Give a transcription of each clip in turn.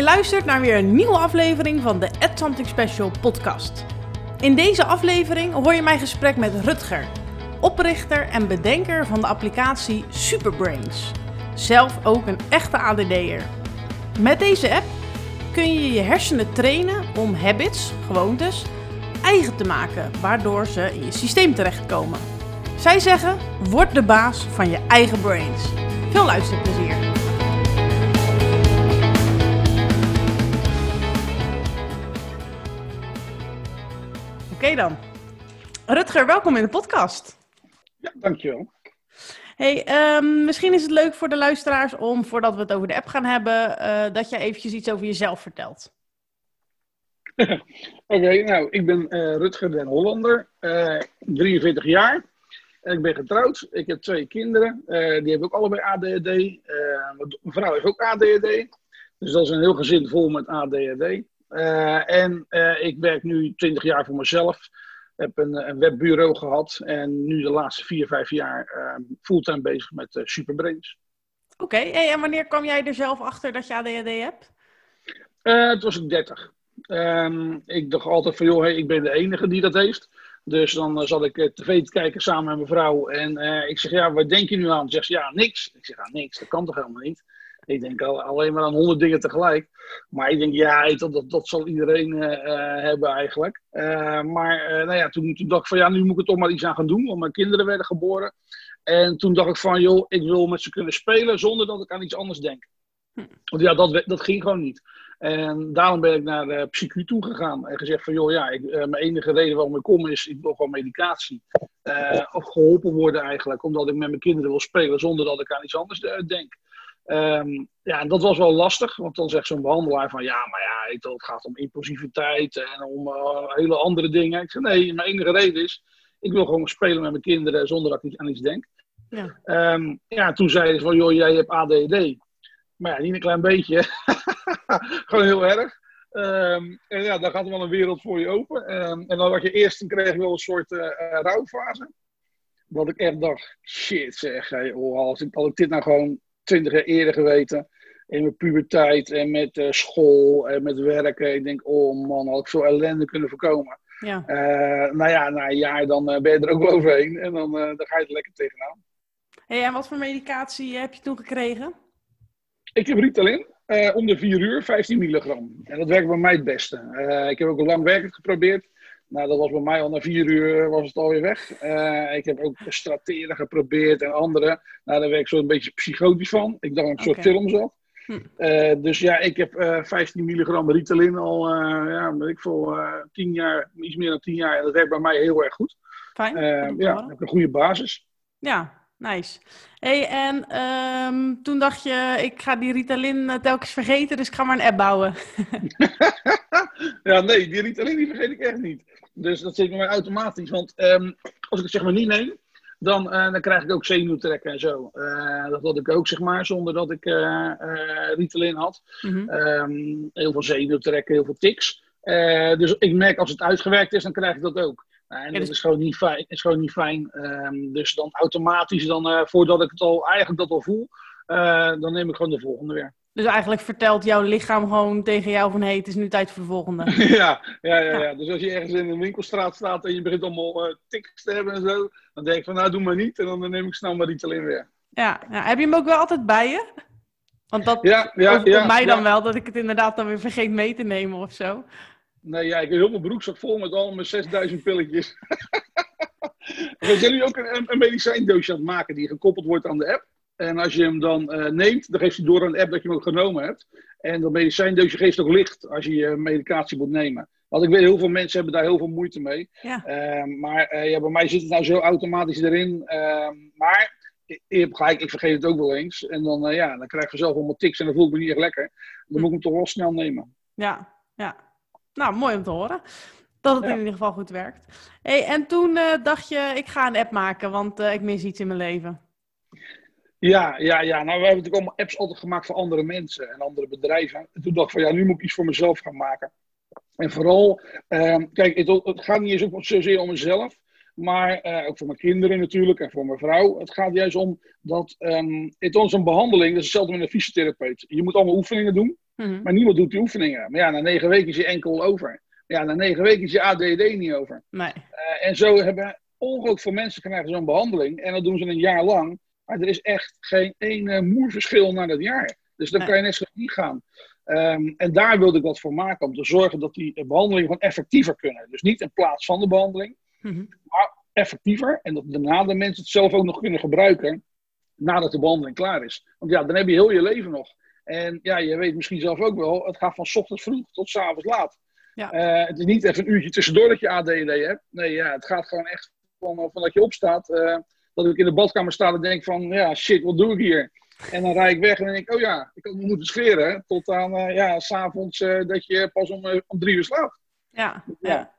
je luistert naar weer een nieuwe aflevering van de Ed Something Special podcast. In deze aflevering hoor je mijn gesprek met Rutger, oprichter en bedenker van de applicatie Superbrains. Zelf ook een echte ADD'er. Met deze app kun je je hersenen trainen om habits, gewoontes, eigen te maken, waardoor ze in je systeem terechtkomen. Zij zeggen: word de baas van je eigen brains. Veel luisterplezier. Oké dan. Rutger, welkom in de podcast. Ja, dankjewel. Hey, ehm, misschien is het leuk voor de luisteraars om, voordat we het over de app gaan hebben, eh, dat je eventjes iets over jezelf vertelt. Oké, nou, ik ben uh, Rutger den Hollander, uh, eh, 43 jaar. En ik ben getrouwd. Ik heb twee kinderen. die hebben ook allebei ADHD. mijn vrouw heeft ook ADHD. Dus dat is een heel gezin vol met ADHD. En ik werk nu 20 jaar voor mezelf heb een, een, webbureau gehad en nu de laatste vier, vijf jaar uh, fulltime bezig met uh, Superbrains. Oké, en wanneer kwam jij er zelf achter dat je ADHD hebt? Het was ik 30. Um, ik dacht altijd van, joh, hey, ik ben de enige die dat heeft. Dus dan zat ik tv te kijken samen met mijn vrouw. En ik zeg, ja, wat denk je nu aan? Ze zegt, ja, niks. Ik zeg, ja, niks. Dat kan toch helemaal niet? Ik denk al, alleen maar aan honderd dingen tegelijk. Maar ik denk, ja, dat, dat, zal iedereen uh, hebben eigenlijk. Uh, maar nou ja, toen, toen dacht ik van, ja, nu moet ik er toch maar iets aan gaan doen. Want mijn kinderen werden geboren. En toen dacht ik van, joh, ik wil met ze kunnen spelen zonder dat ik aan iets anders denk. Hm. Want ja, dat, dat ging gewoon niet. En daarom ben ik naar de psychiatrie toe gegaan en gezegd van, joh, ja, ik, mijn enige reden waarom ik kom is, ik wil gewoon medicatie. Uh, of geholpen worden eigenlijk, omdat ik met mijn kinderen wil spelen zonder dat ik aan iets anders denk. Um, ja, en dat was wel lastig, want dan zegt zo'n behandelaar van ja, maar ja, het gaat om impulsiviteit en om uh, hele andere dingen. Ik zeg nee, mijn enige reden is, ik wil gewoon spelen met mijn kinderen zonder dat ik aan iets denk. Ja, um, ja toen zei ze van joh, jij hebt ADD. Maar ja, niet een klein beetje, gewoon heel erg. Um, en ja, dan gaat er wel een wereld voor je open. en dan had je eerst, kreeg wel een soort uh, rouwfase. Dat ik echt dacht, shit zeg, hey, oh, als, ik, als ik dit nou gewoon twintig jaar eerder geweten. In mijn puberteit en met uh, school en met werken. Ik denk, oh man, had ik zo ellende kunnen voorkomen. Ja. Uh, nou ja, na een jaar dan uh, ben je er ook overheen. En dan, dan ga je er lekker tegenaan. Hey, en wat voor medicatie heb je toen gekregen? Ik heb Ritalin. om de 4 uur, 15 milligram. En dat werkt bij mij het beste. ik heb ook lang werkend geprobeerd. Nou, dat was bij mij al na vier uur was het alweer weg. Uh, ik heb ook strateren geprobeerd en andere. Nou, daar werd ik zo een beetje psychotisch van. Ik dacht dat ik een soort film zat. Hm. Uh, dus ja, ik heb uh, eh, 15 milligram Ritalin al, ja, weet ik veel, 10 jaar, iets meer dan 10 jaar. En dat werkt bij mij heel erg goed. Fijn. ja, heb een goede basis. Ja, Nice. Hey, en um, toen dacht je, ik ga die Ritalin telkens vergeten, dus ik ga maar een app bouwen. ja, nee, die Ritalin die vergeet ik echt niet. Dus dat zit bij mij automatisch. Want um, als ik het zeg maar niet neem, dan, uh, dan krijg ik ook zenuwtrekken en zo. Uh, dat had ik ook, zeg maar, zonder dat ik uh, Ritalin had. Mm -hmm. um, heel veel zenuwtrekken, heel veel tics. dus ik merk als het uitgewerkt is, dan krijg ik dat ook. En dat dus is gewoon niet fijn. Is gewoon niet fijn. Um, dus dan automatisch, dan, voordat ik het al eigenlijk dat al voel, dan neem ik gewoon de volgende weer. Dus eigenlijk vertelt jouw lichaam gewoon tegen jou van... hé, hey, het is nu tijd voor de volgende. ja, ja, ja, ja, Dus als je ergens in een winkelstraat staat en je begint allemaal uh, tics te hebben en zo... dan denk ik van, nou, doe maar niet. En dan neem ik snel maar iets alleen weer. Ja, ja, heb je hem ook wel altijd bij je? Want dat ja, ja mij dan wel, dat ik het inderdaad dan weer vergeet mee te nemen of zo. Nee, ja, ik heb heel mijn broekzak vol met allemaal 6000 pilletjes. We zijn nu ook een, een medicijndoosje aan het maken die gekoppeld wordt aan de app. En als je hem dan uh, neemt, dan geeft hij door een app dat je hem ook genomen hebt. En dat medicijndeusje geeft ook licht als je je medicatie moet nemen. Want ik weet, heel veel mensen hebben daar heel veel moeite mee. Ja. Uh, maar uh, ja, bij mij zit het nou zo automatisch erin. Ehm, maar je hebt gelijk, ik vergeet het ook wel eens. En dan, eh, ja, dan krijg ik vanzelf allemaal tics en dan voel ik me niet echt lekker. Dan moet ik hem toch wel snel nemen. Ja, ja. Nou, mooi om te horen. Dat het in ieder geval goed werkt. Hey, en toen dacht je, ik ga een app maken, want ik mis iets in mijn leven. Ja, ja, ja. Nou, we hebben natuurlijk allemaal apps altijd gemaakt voor andere mensen en andere bedrijven. En toen dacht ik van ja, nu moet ik iets voor mezelf gaan maken. En vooral, eh, kijk, het, het, gaat niet eens zozeer om mezelf, maar uh, ook voor mijn kinderen natuurlijk en voor mijn vrouw. Het gaat juist om dat um, het ons een behandeling, dat is hetzelfde met een fysiotherapeut. Je moet allemaal oefeningen doen. Mhm. Maar niemand doet die oefeningen. Maar ja, na negen weken is je enkel over. Ja, na negen weken is je ADD niet over. Nee. Eh, en zo hebben ongelooflijk veel mensen krijgen zo'n behandeling. En dat doen ze een jaar lang. Maar er is echt geen ene moerverschil na dat jaar. Dus dan Nee. kan je net zo niet gaan. Ehm, en daar wilde ik wat voor maken. Om te zorgen dat die behandelingen gewoon effectiever kunnen. Dus niet in plaats van de behandeling. Mhm. Effectiever. En dat daarna de mensen het zelf ook nog kunnen gebruiken. Nadat de behandeling klaar is. Want ja, dan heb je heel je leven nog. En ja, je weet misschien zelf ook wel. Het gaat van ochtends vroeg tot 's avonds laat. Ja. Eh, het is niet even een uurtje tussendoor dat je ADD hebt. Nee, ja, het gaat gewoon echt van, van dat je opstaat. eh, dat ik in de badkamer sta en denk van, ja, shit, wat doe ik hier? En dan rijd ik weg en dan denk ik, oh ja, ik had me moeten scheren. Tot aan, eh, ja, s'avonds eh dat je pas om, eh, om drie uur slaapt. Ja, Ja.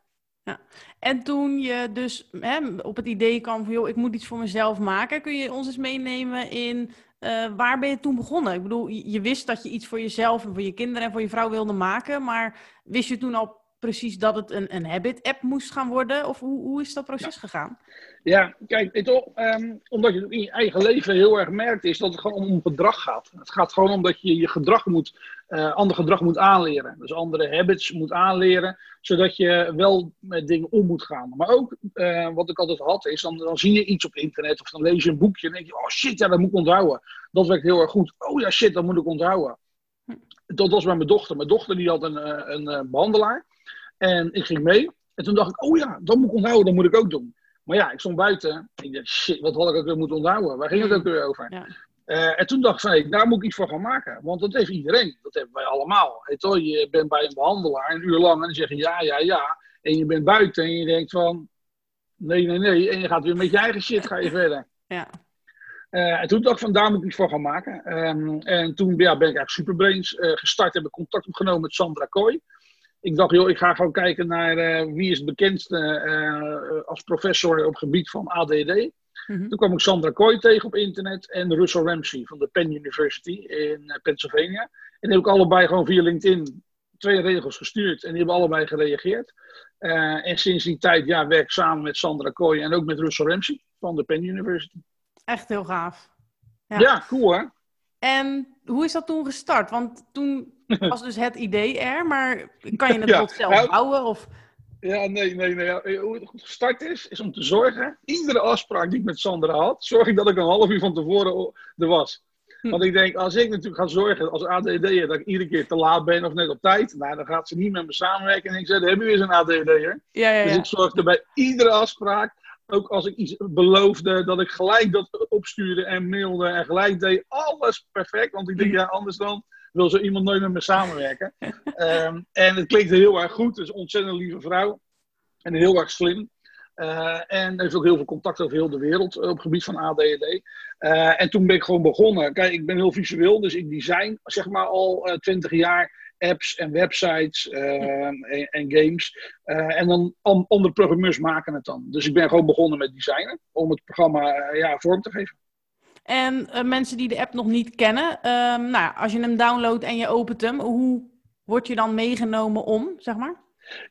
Ja. En toen je dus hè, op het idee kwam van, joh, ik moet iets voor mezelf maken, kun je ons eens meenemen in eh, waar ben je toen begonnen? Ik bedoel, je, je wist dat je iets voor jezelf en voor je kinderen en voor je vrouw wilde maken, maar wist je toen al precies dat het een, een habit-app moest gaan worden? Of hoe, hoe is dat proces gegaan? Ja, kijk, je wel, ehm, omdat je het in je eigen leven heel erg merkt, is dat het gewoon om gedrag gaat. Het gaat gewoon om dat je je gedrag moet, eh, ander gedrag moet aanleren. Dus andere habits moet aanleren, zodat je wel met dingen om moet gaan. Maar ook, eh, wat ik altijd had, is dan, dan zie je iets op internet of dan lees je een boekje en denk je, oh shit, ja, dat moet ik onthouden. Dat werkt heel erg goed. Oh ja, shit, dat moet ik onthouden. Dat was bij mijn dochter. Mijn dochter die had een, eh, een, eh, behandelaar en ik ging mee. En toen dacht ik, oh ja, dat moet ik onthouden, dat moet ik ook doen. Maar ja, ik stond buiten. En ik dacht, shit, wat had ik ook weer moeten onthouden? Waar ging het ook weer over? Ja. Eh, en toen dacht ik van, hey, daar moet ik iets voor gaan maken. Want dat heeft iedereen. Dat hebben wij allemaal. Je, bent bij een behandelaar een uur lang en dan zeg je ja, ja, ja. En je bent buiten en je denkt van, nee, nee, nee. En je gaat weer met je eigen shit ga je verder. Ja. Eh, en toen dacht ik van, daar moet ik iets voor gaan maken. Ehm, en toen ja, ben ik eigenlijk Superbrains eh, gestart. Heb ik contact opgenomen met Sandra Kooi. Ik dacht, joh, ik ga gewoon kijken naar wie is het bekendste als professor op het gebied van ADD. Mhm. Toen kwam ik Sandra Kooi tegen op internet en Russell Ramsey van de Penn University in eh, Pennsylvania. En die heb ik allebei gewoon via LinkedIn twee regels gestuurd en die hebben allebei gereageerd. Eh, en sinds die tijd ja, werk ik samen met Sandra Kooi en ook met Russell Ramsey van de Penn University. Echt heel gaaf. Ja. Ja, cool hè? En hoe is dat toen gestart? Want toen was dus het idee er, maar kan je het Ja, tot zelf nou- bouwen? Of... Ja, nee, nee, nee. Ja, Hoe het goed gestart is, is om te zorgen, iedere afspraak die ik met Sandra had, zorg ik dat ik een half uur van tevoren er was. Hm. Want ik denk, als ik natuurlijk ga zorgen als ADD'er dat ik iedere keer te laat ben of net op tijd, nou, dan gaat ze niet met me samenwerken. En ik zeg, dan heb je weer zo'n ADD'er. Ja, ja, Dus ik zorgde bij iedere afspraak, ook als ik iets beloofde, dat ik gelijk dat opstuurde en mailde en gelijk deed. Alles perfect, want ik denk, ja, anders dan wil zo iemand nooit met me samenwerken. Ehm, en het klinkt heel erg goed, dus een ontzettend lieve vrouw. En heel erg slim. Eh, en heeft ook heel veel contact over heel de wereld eh, op het gebied van ADHD. Eh, en toen ben ik gewoon begonnen. Kijk, ik ben heel visueel, dus ik design zeg maar al twintig jaar apps en websites eh, en, en games. Eh, en dan an- andere programmeurs maken het dan. Dus ik ben gewoon begonnen met designen om het programma eh, ja, vorm te geven. En eh, mensen die de app nog niet kennen, ehm, nou, als je hem downloadt en je opent hem, hoe word je dan meegenomen om, zeg maar?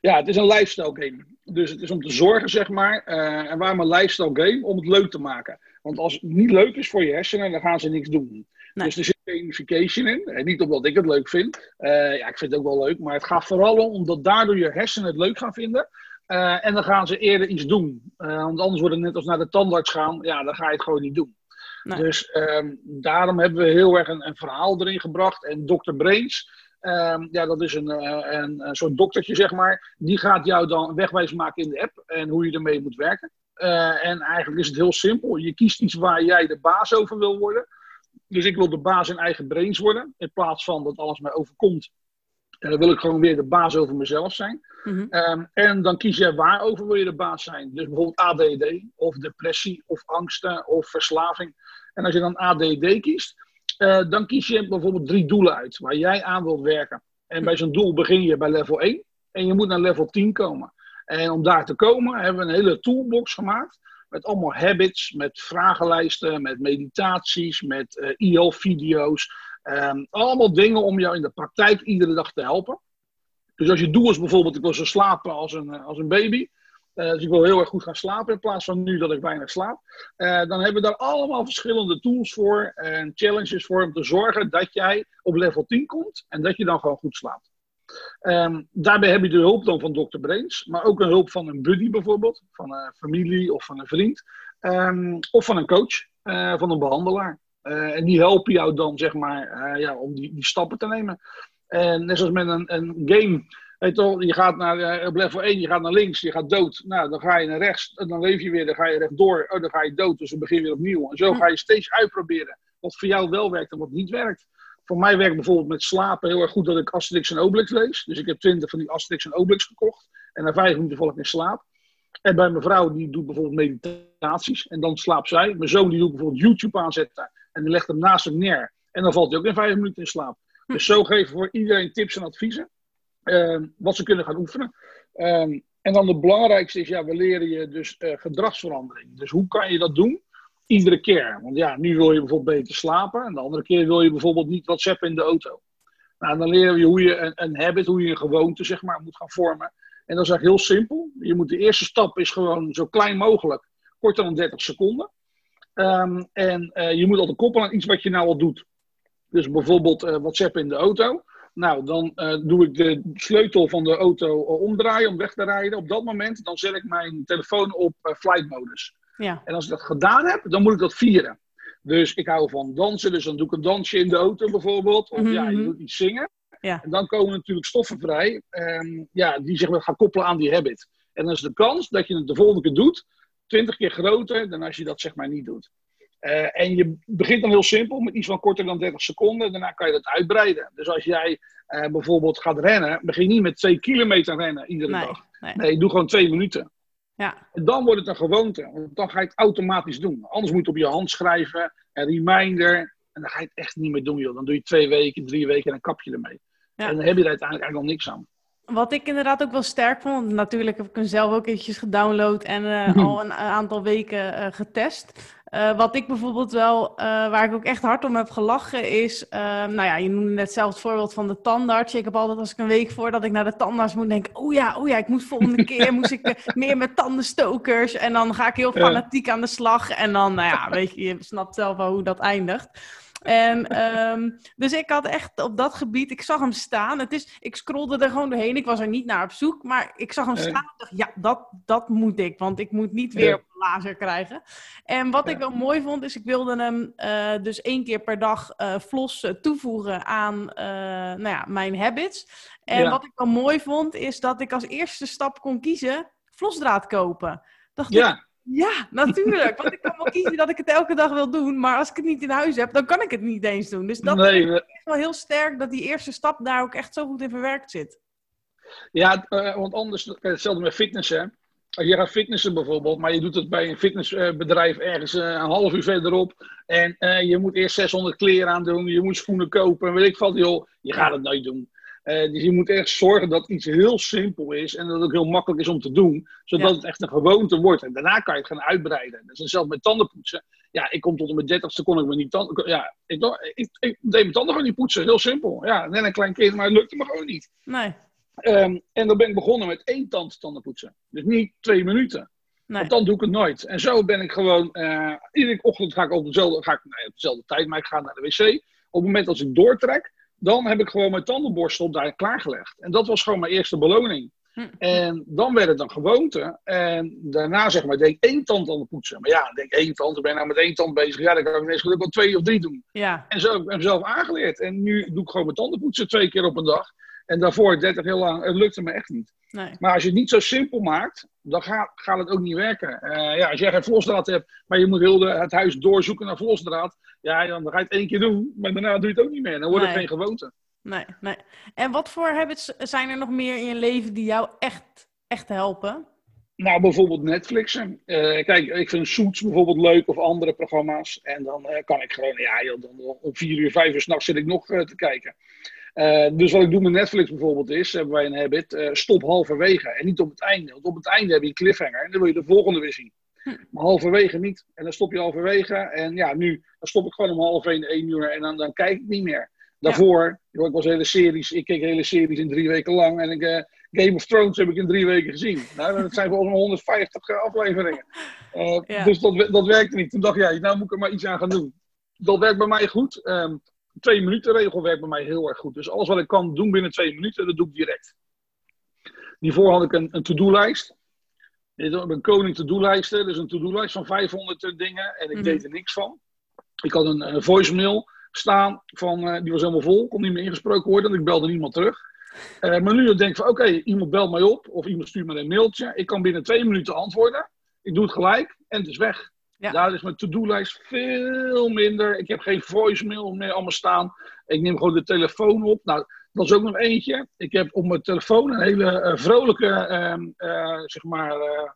Ja, het is een lifestyle game. Dus het is om te zorgen, zeg maar. eh, en waarom een lifestyle game? Om het leuk te maken. Want als het niet leuk is voor je hersenen, dan gaan ze niks doen. Nee. Dus er zit gamification in. En niet omdat ik het leuk vind. Eh, ja, ik vind het ook wel leuk. Maar het gaat vooral om omdat daardoor je hersenen het leuk gaan vinden. Eh, en dan gaan ze eerder iets doen. Eh, want anders wordt het net als naar de tandarts gaan. Ja, dan ga je het gewoon niet doen. Dus ehm, daarom hebben we heel erg een, een verhaal erin gebracht. En Dr. Brains, ehm, ja, dat is een, eh, een, een soort doktertje, zeg maar. Die gaat jou dan wegwijs maken in de app en hoe je ermee moet werken. Eh, en eigenlijk is het heel simpel. Je kiest iets waar jij de baas over wil worden. Dus ik wil de baas in eigen brains worden. In plaats van dat alles mij overkomt. En dan wil ik gewoon weer de baas over mezelf zijn. Mhm. Ehm, en dan kies je waarover wil je de baas zijn. Dus bijvoorbeeld ADD, of depressie, of angsten, of verslaving. En als je dan ADD kiest, eh, dan kies je bijvoorbeeld drie doelen uit waar jij aan wilt werken. En bij zo'n doel begin je bij level 1 en je moet naar level 10 komen. En om daar te komen hebben we een hele toolbox gemaakt. Met allemaal habits, met vragenlijsten, met meditaties, met eh IL-video's. Ehm, allemaal dingen om jou in de praktijk iedere dag te helpen. Dus als je doel is bijvoorbeeld, ik wil zo slapen als een, eh, als een baby. Uh, dus ik wil heel erg goed gaan slapen in plaats van nu dat ik weinig slaap. Uh, dan hebben we daar allemaal verschillende tools voor en challenges voor om te zorgen dat jij op level 10 komt en dat je dan gewoon goed slaapt. Um, daarbij heb je de hulp dan van Dr. Brains, maar ook een hulp van een buddy bijvoorbeeld, van een familie of van een vriend, um, of van een coach, van een behandelaar. En die helpen jou dan, zeg maar, ja, om die, die stappen te nemen. En net zoals met een, een game Weet je, je gaat naar, uh, op level 1, je gaat naar links, je gaat dood. Nou, dan ga je naar rechts, en dan leef je weer, dan ga je rechtdoor, oh, dan ga je dood. Dus dan begin je weer opnieuw. En zo ga je steeds uitproberen wat voor jou wel werkt en wat niet werkt. Voor mij werkt bijvoorbeeld met slapen heel erg goed dat ik Asterix en Obelix lees. Dus ik heb 20 van die Asterix en Obelix gekocht. En na vijf minuten val ik in slaap. En bij mijn vrouw, die doet bijvoorbeeld meditaties. En dan slaapt zij. Mijn zoon, die doet bijvoorbeeld YouTube aanzetten. En die legt hem naast hem neer. En dan valt hij ook in vijf minuten in slaap. Dus zo geven we voor iedereen tips en adviezen. Ehm, wat ze kunnen gaan oefenen. Ehm, en dan de belangrijkste is, ja, we leren je dus uh, gedragsverandering. Dus hoe kan je dat doen? Iedere keer. Want ja, nu wil je bijvoorbeeld beter slapen. En de andere keer wil je bijvoorbeeld niet WhatsApp in de auto. Nou, dan leren we je hoe je een, een habit, hoe je een gewoonte, zeg maar, moet gaan vormen. En dat is eigenlijk heel simpel. Je moet de eerste stap is gewoon zo klein mogelijk, korter dan 30 seconden. Um, en uh, je moet altijd koppelen aan iets wat je nou al doet. Dus bijvoorbeeld uh, WhatsApp in de auto. Nou, dan uh, doe ik de sleutel van de auto omdraaien om weg te rijden. Op dat moment dan zet ik mijn telefoon op flight modus. Ja. En als ik dat gedaan heb, dan moet ik dat vieren. Dus ik hou van dansen, dus dan doe ik een dansje in de auto bijvoorbeeld. Of ja, je doet iets zingen. Ja. En dan komen natuurlijk stoffen vrij, um, ja, die zich gaan koppelen aan die habit. En dan is de kans dat je het de volgende keer doet, 20 keer groter dan als je dat zeg maar niet doet. Uh, en je begint dan heel simpel, met iets van korter dan 30 seconden. Daarna kan je dat uitbreiden. Dus als jij uh, bijvoorbeeld gaat rennen, begin niet met 2 kilometer rennen iedere nee, dag. Nee. nee, doe gewoon 2 minuten. Ja. En dan wordt het een gewoonte. Want dan ga je het automatisch doen. Anders moet je op je hand schrijven, een reminder. En dan ga je het echt niet meer doen, joh. Dan doe je twee weken, drie weken en dan kap je ermee. Ja. En dan heb je er uiteindelijk eigenlijk al niks aan. Wat ik inderdaad ook wel sterk vond, natuurlijk heb ik hem zelf ook eventjes gedownload en uh, al een aantal weken uh, getest. Uh, wat ik bijvoorbeeld wel, waar ik ook echt hard om heb gelachen, is, uh, nou ja, je noemde net zelf het voorbeeld van de tandarts. Ik heb altijd als ik een week voordat ik naar de tandarts moet denken, oh ja, oh ja, ik moet volgende keer moest ik meer met tandenstokers. En dan ga ik heel fanatiek aan de slag. En dan, nou ja, weet je, je snapt zelf wel hoe dat eindigt. En, um, dus ik had echt op dat gebied, ik zag hem staan. Het is, ik scrolde er gewoon doorheen. Ik was er niet naar op zoek, maar ik zag hem staan. Ik dacht, ja, dat, dat moet ik, want ik moet niet weer een laser krijgen. En wat ik wel mooi vond, is ik wilde hem uh, dus één keer per dag uh, vlos uh, toevoegen aan nou ja, mijn habits. En wat ik wel mooi vond, is dat ik als eerste stap kon kiezen vlosdraad kopen. Dacht ja. ik, ja, natuurlijk. Want ik kan wel kiezen dat ik het elke dag wil doen. Maar als ik het niet in huis heb, dan kan ik het niet eens doen. Dus dat nee, is wel heel sterk dat die eerste stap daar ook echt zo goed in verwerkt zit. Ja, uh, want anders, hetzelfde met fitnessen. Als je gaat fitnessen bijvoorbeeld, maar je doet het bij een fitnessbedrijf ergens uh, een half uur verderop. En je moet eerst 600 kleren aandoen, je moet schoenen kopen. Weet ik wat, joh, je gaat het nooit doen. Uh, dus je moet echt zorgen dat iets heel simpel is en dat het ook heel makkelijk is om te doen, zodat het echt een gewoonte wordt. En daarna kan je het gaan uitbreiden. Dus zelfs met tandenpoetsen. Ja, ik kom tot en met 30 kon ik me niet tanden. Ja, ik, ik, ik, deed mijn tanden gewoon niet poetsen. Heel simpel. Ja, net een klein kind, maar het lukte me gewoon niet. Nee. Um, en dan ben ik begonnen met één tand tandenpoetsen. Dus niet twee minuten. Nee. Want dan doe ik het nooit. En zo ben ik gewoon. Uh, iedere ochtend ga ik op dezelfde, ga ik, nee, op dezelfde tijd, maar ik ga naar de wc. Op het moment als ik doortrek, dan heb ik gewoon mijn tandenborstel daar klaargelegd. En dat was gewoon mijn eerste beloning. Hm. En dan werd het een gewoonte. En daarna zeg maar, denk één tand aan de poetsen. Maar ja, denk één tand, ik ben nou met één tand bezig. Ja, dan kan ik ineens gelukkig wel twee of drie doen. Ja. En zo heb ik mezelf aangeleerd. En nu doe ik gewoon mijn tanden poetsen twee keer op een dag. En daarvoor 30 heel lang, het lukte me echt niet. Nee. Maar als je het niet zo simpel maakt, dan gaat, gaat het ook niet werken. Uh, ja, als jij geen vlosdraad hebt, maar je moet heel de, het huis doorzoeken naar vlosdraad. Ja, dan ga je het één keer doen, maar daarna doe je het ook niet meer. Dan wordt het geen gewoonte. Nee, nee. En wat voor habits zijn er nog meer in je leven die jou echt, echt helpen? Nou, bijvoorbeeld Netflixen. Uh, kijk, ik vind Suits bijvoorbeeld leuk of andere programma's. En dan uh, kan ik gewoon, ja, joh, dan om vier uur, vijf uur s'nachts zit ik nog te kijken. Uh, dus wat ik doe met Netflix bijvoorbeeld is, hebben wij een habit, uh, stop halverwege en niet op het einde. Want op het einde heb je een cliffhanger en dan wil je de volgende weer zien. Hm. Maar halverwege niet. En dan stop je halverwege en ja, nu dan stop ik gewoon om half één, één uur en dan, dan kijk ik niet meer. Daarvoor, ja. ik was hele series, ik keek hele series in drie weken lang en ik uh, Game of Thrones heb ik in drie weken gezien. Nou, dat zijn volgens mij 150 afleveringen. Dus dat, dat werkte niet. Toen dacht jij, nou moet ik er maar iets aan gaan doen. Dat werkt bij mij goed. Um, twee minuten regel werkt bij mij heel erg goed. Dus alles wat ik kan doen binnen twee minuten, dat doe ik direct. Hiervoor had ik een, een to-do-lijst. Een koning to-do-lijsten. Dus een to-do-lijst van 500 dingen. En ik mhm. deed er niks van. Ik had een, een voicemail staan van, uh, die was helemaal vol. Kon niet meer ingesproken worden. En ik belde niemand terug. Uh, maar nu denk ik van, oké, iemand belt mij op. Of iemand stuurt me een mailtje. Ik kan binnen twee minuten antwoorden. Ik doe het gelijk. En het is weg. Ja. Daar is mijn to-do-lijst veel minder. Ik heb geen voicemail meer allemaal staan. Ik neem gewoon de telefoon op. Nou, dat is ook nog eentje. Ik heb op mijn telefoon een hele uh, vrolijke, uh, zeg maar,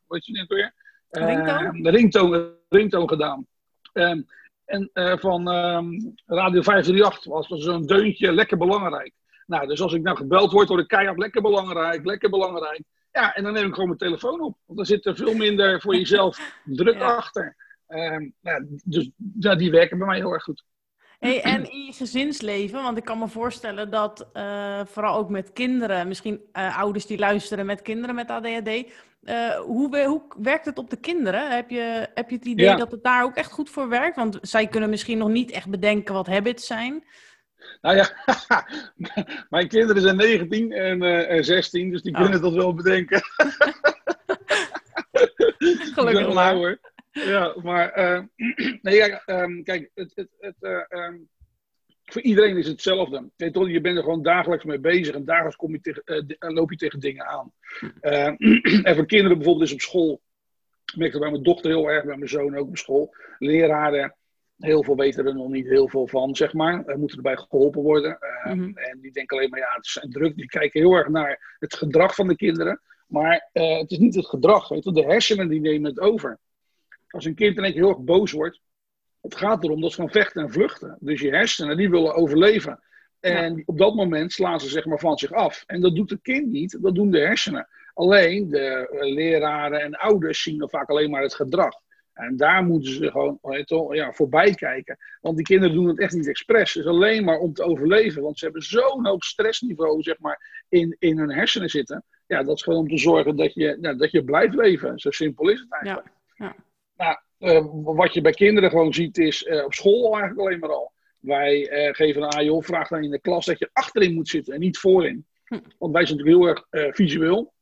wat je net weer? ringtoon? ringtoon, ringtoon gedaan. Ehm, en van ehm, Radio 538 was er zo'n deuntje lekker belangrijk. Nou, dus als ik nou gebeld word, word ik keihard lekker belangrijk, lekker belangrijk. Ja, en dan neem ik gewoon mijn telefoon op. Want dan zit er veel minder voor jezelf druk achter. Um, nou, dus ja, die werken bij mij heel erg goed. Hey, en in je gezinsleven, want ik kan me voorstellen dat uh, vooral ook met kinderen, misschien uh, ouders die luisteren met kinderen met ADHD, uh, hoe, hoe, werkt het op de kinderen? Heb je, heb je het idee ja. dat het daar ook echt goed voor werkt? Want zij kunnen misschien nog niet echt bedenken wat habits zijn. Nou ja, mijn kinderen zijn 19 en, en 16, dus die oh. kunnen dat wel bedenken. Gelukkig maar. Hoor. Ja, maar uh, nee, ja, um, kijk, het, het, het, uh, um, voor iedereen is hetzelfde. Je bent er gewoon dagelijks mee bezig en dagelijks kom je tegen, uh, loop je tegen dingen aan. en voor kinderen bijvoorbeeld is op school, ik merk dat bij mijn dochter heel erg, bij mijn zoon ook op school, leraren, heel veel weten er nog niet heel veel van, zeg maar. Er moeten erbij geholpen worden. Mm-hmm. En die denken alleen maar, ja, het is druk. Die kijken heel erg naar het gedrag van de kinderen. Maar het is niet het gedrag, weet je, de hersenen die nemen het over. Als een kind in één heel erg boos wordt, het gaat erom dat ze gaan vechten en vluchten. Dus je hersenen, die willen overleven. En op dat moment slaan ze zeg maar van zich af. En dat doet het kind niet, dat doen de hersenen. Alleen de eh, leraren en ouders zien dan vaak alleen maar het gedrag. En daar moeten ze gewoon ja, voorbij kijken. Want die kinderen doen het echt niet expres. Het is alleen maar om te overleven. Want ze hebben zo'n hoog stressniveau zeg maar, in, in hun hersenen zitten. Ja, dat is gewoon om te zorgen dat je, dat je blijft leven. Zo simpel is het eigenlijk. Ja. Nou, uh, wat je bij kinderen gewoon ziet is uh, op school eigenlijk alleen maar al. Wij uh, geven een AJO, vraag dan in de klas dat je achterin moet zitten en niet voorin. Hm. Want wij zijn natuurlijk heel erg visueel.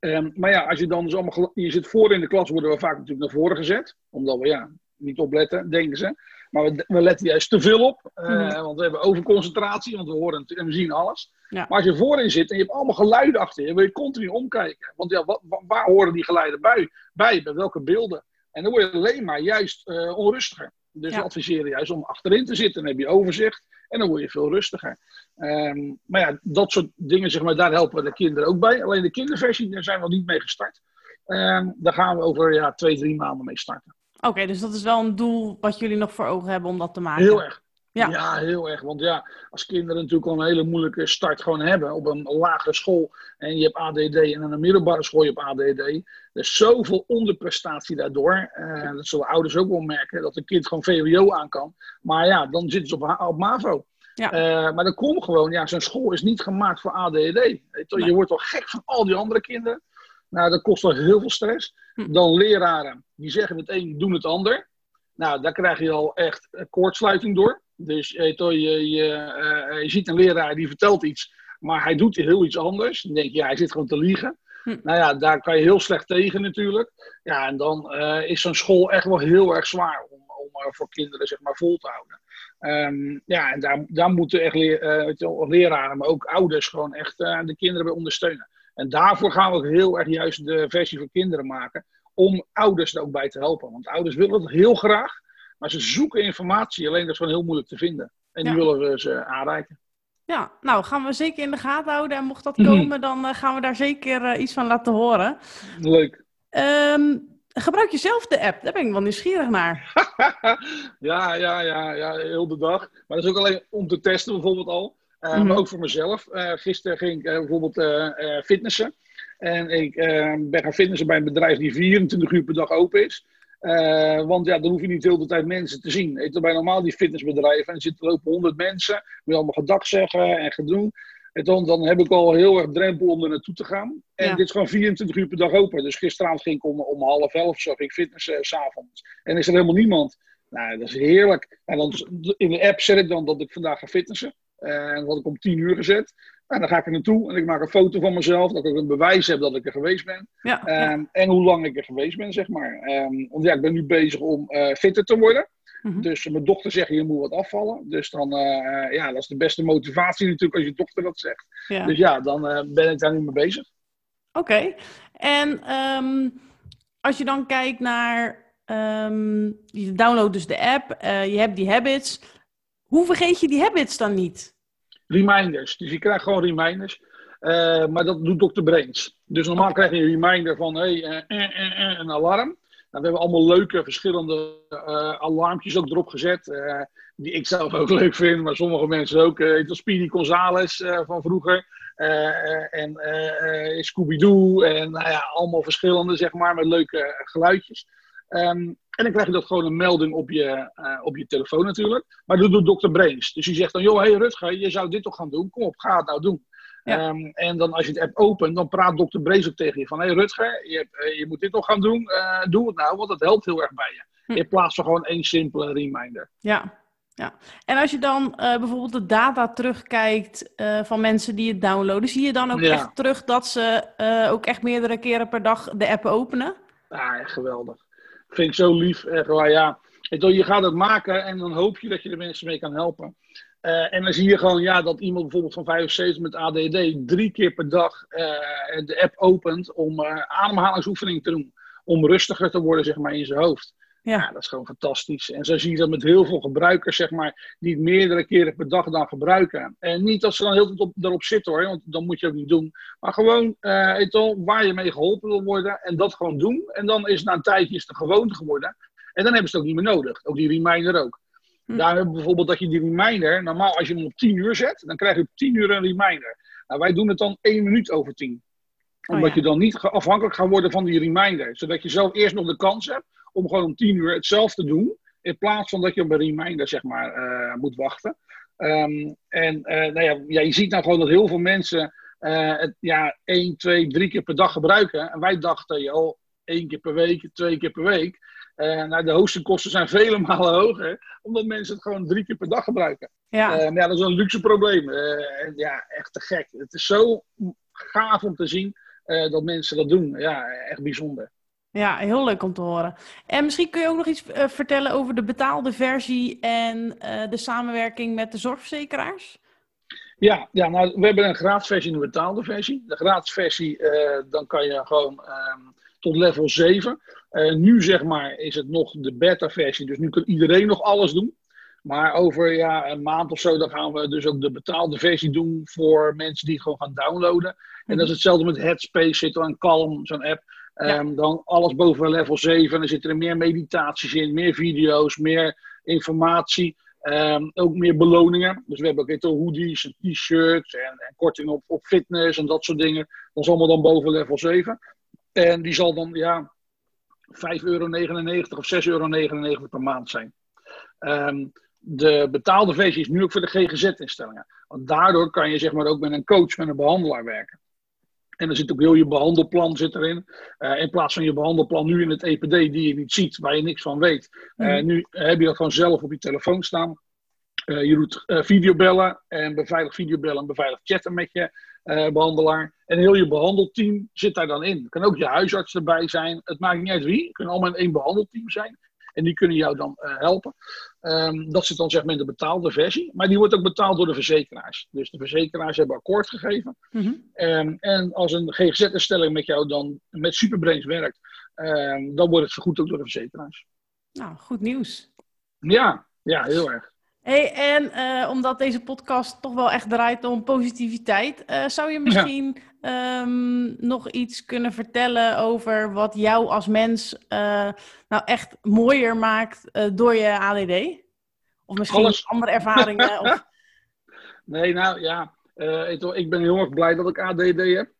Um, maar ja, als je dan dus allemaal, je zit voor in de klas, worden we vaak natuurlijk naar voren gezet. Omdat we ja, niet opletten, denken ze. Maar we, we letten juist te veel op. Uh, Want we hebben overconcentratie, want we horen en we zien alles. Ja. Maar als je voorin zit en je hebt allemaal geluiden achter je, wil je continu omkijken. Want ja, wat, waar horen die geluiden bij? Bij, bij welke beelden? En dan word je alleen maar juist uh, onrustiger. Dus we adviseren juist om achterin te zitten. Dan heb je overzicht en dan word je veel rustiger. Um, maar ja, dat soort dingen, zeg maar, daar helpen de kinderen ook bij. Alleen de kinderversie, daar zijn we nog niet mee gestart. Um, daar gaan we over ja, twee, drie maanden mee starten. Oké, dus dat is wel een doel wat jullie nog voor ogen hebben om dat te maken. Heel erg. Ja. ja, heel erg. Want ja, als kinderen natuurlijk al een hele moeilijke start gewoon hebben op een lagere school en je hebt ADD en aan een middelbare school je hebt ADD. Er is zoveel onderprestatie daardoor. Uh, dat zullen ouders ook wel merken, dat een kind gewoon VWO aan kan. Maar ja, dan zitten ze op, op MAVO. Ja. Uh, maar dan komt gewoon, ja, zo'n school is niet gemaakt voor ADD. Je nee. wordt al gek van al die andere kinderen. Nou, dat kost wel heel veel stress. Hm. Dan leraren, die zeggen het een, doen het ander. Nou, daar krijg je al echt koortsluiting door. Dus je, je, je, uh, je ziet een leraar die vertelt iets, maar hij doet heel iets anders. Dan denk je, ja, hij zit gewoon te liegen. Hm. Nou ja, daar kan je heel slecht tegen natuurlijk. Ja, en dan uh, is zo'n school echt wel heel erg zwaar om, om uh, voor kinderen zeg maar vol te houden. Um, ja, en daar, daar moeten echt leer, uh, leraren, maar ook ouders gewoon echt de kinderen bij ondersteunen. En daarvoor gaan we ook heel erg juist de versie voor kinderen maken. Om ouders er ook bij te helpen. Want ouders willen het heel graag. Maar ze zoeken informatie, alleen dat is gewoon heel moeilijk te vinden. En die willen we ze aanreiken. Ja, nou gaan we zeker in de gaten houden. En mocht dat mhm. komen, dan uh, gaan we daar zeker uh, iets van laten horen. Leuk. Um, gebruik je zelf de app? Daar ben ik wel nieuwsgierig naar. ja, ja, ja, ja, heel de dag. Maar dat is ook alleen om te testen bijvoorbeeld al. Uh, mm-hmm. Maar ook voor mezelf. gisteren ging ik bijvoorbeeld fitnessen. En ik ben gaan fitnessen bij een bedrijf die 24 uur per dag open is. Uh, want ja, dan hoef je niet de hele tijd mensen te zien. Weet bij normaal die fitnessbedrijven, en er zitten lopen honderd mensen, je allemaal gedag zeggen en gedoen. En dan, dan heb ik al heel erg drempel om er naartoe te gaan. En Ja. dit is gewoon 24 uur per dag open. Dus gisteravond ging ik om, om half elf ging ik fitnessen s s'avonds. En is er helemaal niemand. Nou, dat is heerlijk. En dan in de app zet ik dan dat ik vandaag ga fitnessen. Eh, En dat had ik om 10 uur gezet. En dan ga ik er naartoe en ik maak een foto van mezelf. Dat ik een bewijs heb dat ik er geweest ben. Ja, ja. Ehm, En hoe lang ik er geweest ben, zeg maar. Ehm, want ja, ik ben nu bezig om eh, fitter te worden. Mhm. Dus mijn dochter zegt, je moet wat afvallen. Dus dan, eh, ja, dat is de beste motivatie natuurlijk als je dochter dat zegt. ja. Dus ja, dan eh, ben ik daar nu mee bezig. Oké. En ehm, als je dan kijkt naar, je downloadt dus de app, je hebt die habits. Hoe vergeet je die habits dan niet? Reminders. Dus je krijgt gewoon reminders. Eh, maar dat doet Dr. Brains. Dus normaal krijg je een reminder van hey, eh, eh, een alarm. Nou, we hebben allemaal leuke verschillende alarmpjes ook erop gezet. die ik zelf ook leuk vind, maar sommige mensen ook. Uh, Speedy Gonzales van vroeger. en Scooby-Doo. En nou allemaal verschillende, zeg maar, met leuke geluidjes. Ehm, en dan krijg je dat gewoon een melding op je, eh, op je telefoon natuurlijk. Maar dat doet Dr. Brains. Dus die zegt dan, joh, hey Rutger, je zou dit toch gaan doen? Kom op, ga het nou doen. Ja. Ehm, en dan als je het app opent, dan praat Dr. Brains ook tegen je van... Hé hey Rutger, je, hebt, eh, je moet dit nog gaan doen. Eh, doe het nou, want dat helpt heel erg bij je. Hm. In plaats van gewoon één simpele reminder. Ja, ja. En als je dan bijvoorbeeld de data terugkijkt van mensen die het downloaden, zie je dan ook Ja. echt terug dat ze ook echt meerdere keren per dag de app openen? Ja, echt geweldig. Vind ik zo lief. Echt waar, ja. Je gaat het maken en dan hoop je dat je de mensen mee kan helpen. Eh, en dan zie je gewoon ja, dat iemand bijvoorbeeld van 75 met ADD drie keer per dag eh, de app opent om eh ademhalingsoefening te doen. Om rustiger te worden zeg maar, in zijn hoofd. Ja. Ja, dat is gewoon fantastisch. En zo zie je dat met heel veel gebruikers, zeg maar, die het meerdere keren per dag dan gebruiken. En niet dat ze dan heel de tijd op, erop zitten hoor, want dan moet je ook niet doen. Maar gewoon wel, waar je mee geholpen wil worden en dat gewoon doen. En dan is het na een tijdje is het een gewoonte geworden. En dan hebben ze het ook niet meer nodig. Ook die reminder ook. Hm. Daar hebben we bijvoorbeeld dat je die reminder, normaal als je hem op 10 uur zet, dan krijg je op 10 uur een reminder. Nou, wij doen het dan 1 minuut over 10. Oh, Omdat ja. je dan niet afhankelijk gaat worden van die reminder. Zodat je zelf eerst nog de kans hebt om gewoon om 10 uur hetzelfde te doen. In plaats van dat je op een reminder zeg maar, eh, moet wachten. Ehm, en eh, nou ja, ja, je ziet nou gewoon dat heel veel mensen eh, het ja, 1, 2, 3 keer per dag gebruiken. En wij dachten, joh, één keer per week, twee keer per week. Eh, nou, de hostingkosten zijn vele malen hoger, omdat mensen het gewoon drie keer per dag gebruiken. ja. Maar ja, dat is een luxe probleem. Ja, echt te gek. Het is zo gaaf om te zien dat mensen dat doen. Ja, echt bijzonder. Ja, heel leuk om te horen. En misschien kun je ook nog iets eh, vertellen over de betaalde versie en eh, de samenwerking met de zorgverzekeraars? Ja, ja nou, we hebben een gratis versie en een betaalde versie. De gratis versie, eh, dan kan je gewoon ehm, tot level 7. Eh, nu zeg maar is het nog de beta versie, dus nu kan iedereen nog alles doen. Maar over ja, een maand of zo, dan gaan we dus ook de betaalde versie doen voor mensen die gewoon gaan downloaden. En dat is hetzelfde met Headspace, zit een Calm, zo'n app. Ehm, Dan alles boven level 7. En dan zitten er meer meditaties in, meer video's, meer informatie. Ehm, ook meer beloningen. Dus we hebben ook wel, hoodies en t-shirts en, en korting op, op fitness en dat soort dingen. Dat is allemaal dan boven level 7. En die zal dan ja, 5,99 euro of 6,99 euro per maand zijn. Ehm, de betaalde versie is nu ook voor de GGZ-instellingen. Want daardoor kan je zeg maar ook met een coach, met een behandelaar werken. En dan zit ook heel je behandelplan zit erin. Eh, in plaats van je behandelplan nu in het EPD die je niet ziet, waar je niks van weet. Eh, Mhm. Nu heb je dat gewoon zelf op je telefoon staan. Eh, je doet videobellen en beveiligd videobellen en beveiligd chatten met je eh, behandelaar. En heel je behandelteam zit daar dan in. Er kan ook je huisarts erbij zijn. Het maakt niet uit wie. Het kunnen allemaal in één behandelteam zijn. En die kunnen jou dan eh, helpen. Ehm, dat zit dan zeg maar in de betaalde versie. Maar die wordt ook betaald door de verzekeraars. Dus de verzekeraars hebben akkoord gegeven. Mhm. Ehm, en als een GGZ-instelling met jou dan met Superbrains werkt, ehm, dan wordt het vergoed ook door de verzekeraars. Nou, goed nieuws. Ja, ja, heel erg. Hey, en eh, omdat deze podcast toch wel echt draait om positiviteit, eh, zou je misschien ehm, nog iets kunnen vertellen over wat jou als mens eh, nou echt mooier maakt eh, door je ADD? Of misschien Alles. andere ervaringen? of... Nee, nou ja, eh, ik ben heel erg blij dat ik ADD heb.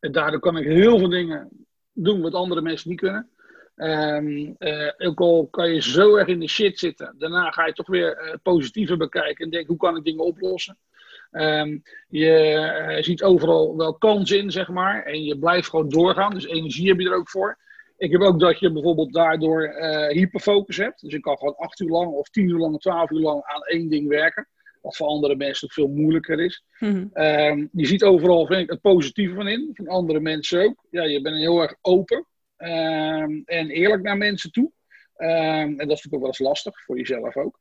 En daardoor kan ik heel veel dingen doen wat andere mensen niet kunnen. Eh, ook al kan je zo erg in de shit zitten, daarna ga je toch weer positiever bekijken en denken hoe kan ik dingen oplossen. Ehm, je ziet overal wel kans in, zeg maar. En je blijft gewoon doorgaan. Dus energie heb je er ook voor. Ik heb ook dat je bijvoorbeeld daardoor hyperfocus hebt. Dus je kan gewoon acht uur lang of tien uur lang of twaalf uur lang aan één ding werken. Wat voor andere mensen veel moeilijker is. Mhm. Ehm, je ziet overal vind ik, het positieve van in. Van andere mensen ook. Ja, je bent heel erg open. Ehm, en eerlijk naar mensen toe. Ehm, en dat vind ik ook wel eens lastig, voor jezelf ook.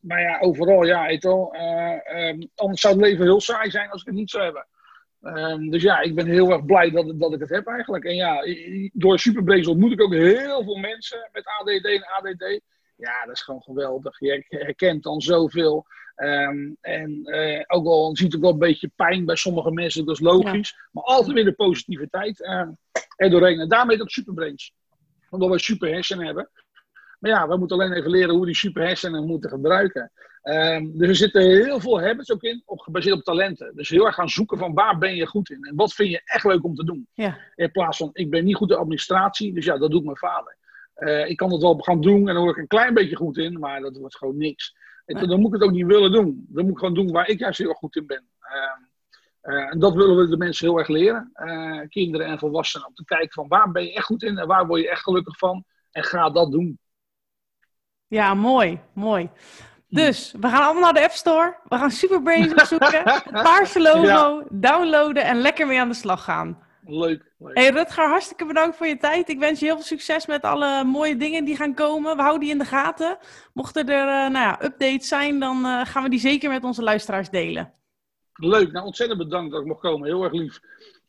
maar ja, overal, ja, het al, uh, anders zou het leven heel saai zijn als ik het niet zou hebben. dus ja, ik ben heel erg blij dat, dat ik het heb eigenlijk. En ja, door Superbrace ontmoet ik ook heel veel mensen met ADD en ADD. Ja, dat is gewoon geweldig. Je herkent dan zoveel. Um, en uh, ook al ziet ook wel een beetje pijn bij sommige mensen, dat is logisch. Maar altijd weer de positiviteit uh, er doorheen. En daarmee dat superbrains. Omdat we super hersenen hebben. Maar ja, we moeten alleen even leren hoe die super hersenen moeten gebruiken. Um, dus er zitten heel veel habits ook in, op, gebaseerd op talenten. Dus heel erg gaan zoeken van waar ben je goed in. En wat vind je echt leuk om te doen. Ja. In plaats van, ik ben niet goed in administratie, dus ja, dat doet mijn vader. Uh, ik kan het wel gaan doen en dan word ik een klein beetje goed in, maar dat wordt gewoon niks. En dan moet ik het ook niet willen doen. Dan moet ik gewoon doen waar ik juist heel goed in ben. Uh, uh, en dat willen we de mensen heel erg leren, kinderen en volwassenen, om te kijken van waar ben je echt goed in en waar word je echt gelukkig van. En ga dat doen. Ja, mooi, mooi. Dus we gaan allemaal naar de App Store. We gaan Superbrains opzoeken. het paarse logo, downloaden en lekker mee aan de slag gaan. Leuk, leuk. Hey Rutger, hartstikke bedankt voor je tijd. Ik wens je heel veel succes met alle mooie dingen die gaan komen. We houden die in de gaten. Mochten er uh, nou ja, updates zijn, dan gaan we die zeker met onze luisteraars delen. Leuk, nou ontzettend bedankt dat ik mocht komen. Heel erg lief.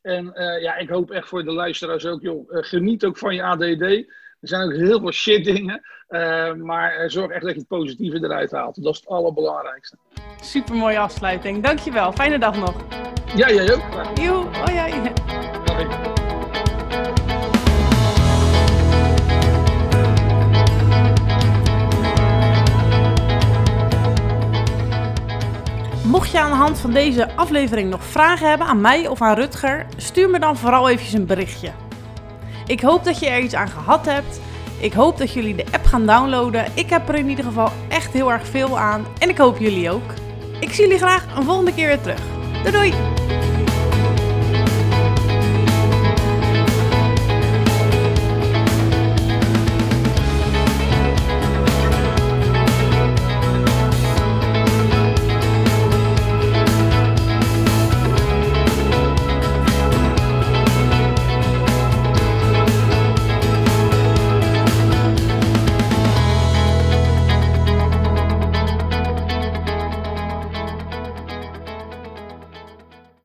En uh, ja, ik hoop echt voor de luisteraars ook, joh, geniet ook van je ADD. Er zijn ook heel veel shit dingen, maar zorg echt dat je het positieve eruit haalt. Dat is het allerbelangrijkste. Super mooie afsluiting. Dankjewel. Fijne dag nog. Ja, jij ook. Joe, oh ja. Aan de hand van deze aflevering nog vragen hebben aan mij of aan Rutger, stuur me dan vooral eventjes een berichtje. Ik hoop dat je er iets aan gehad hebt. Ik hoop dat jullie de app gaan downloaden. Ik heb er in ieder geval echt heel erg veel aan en ik hoop jullie ook. Ik zie jullie graag een volgende keer weer terug. Doei doei!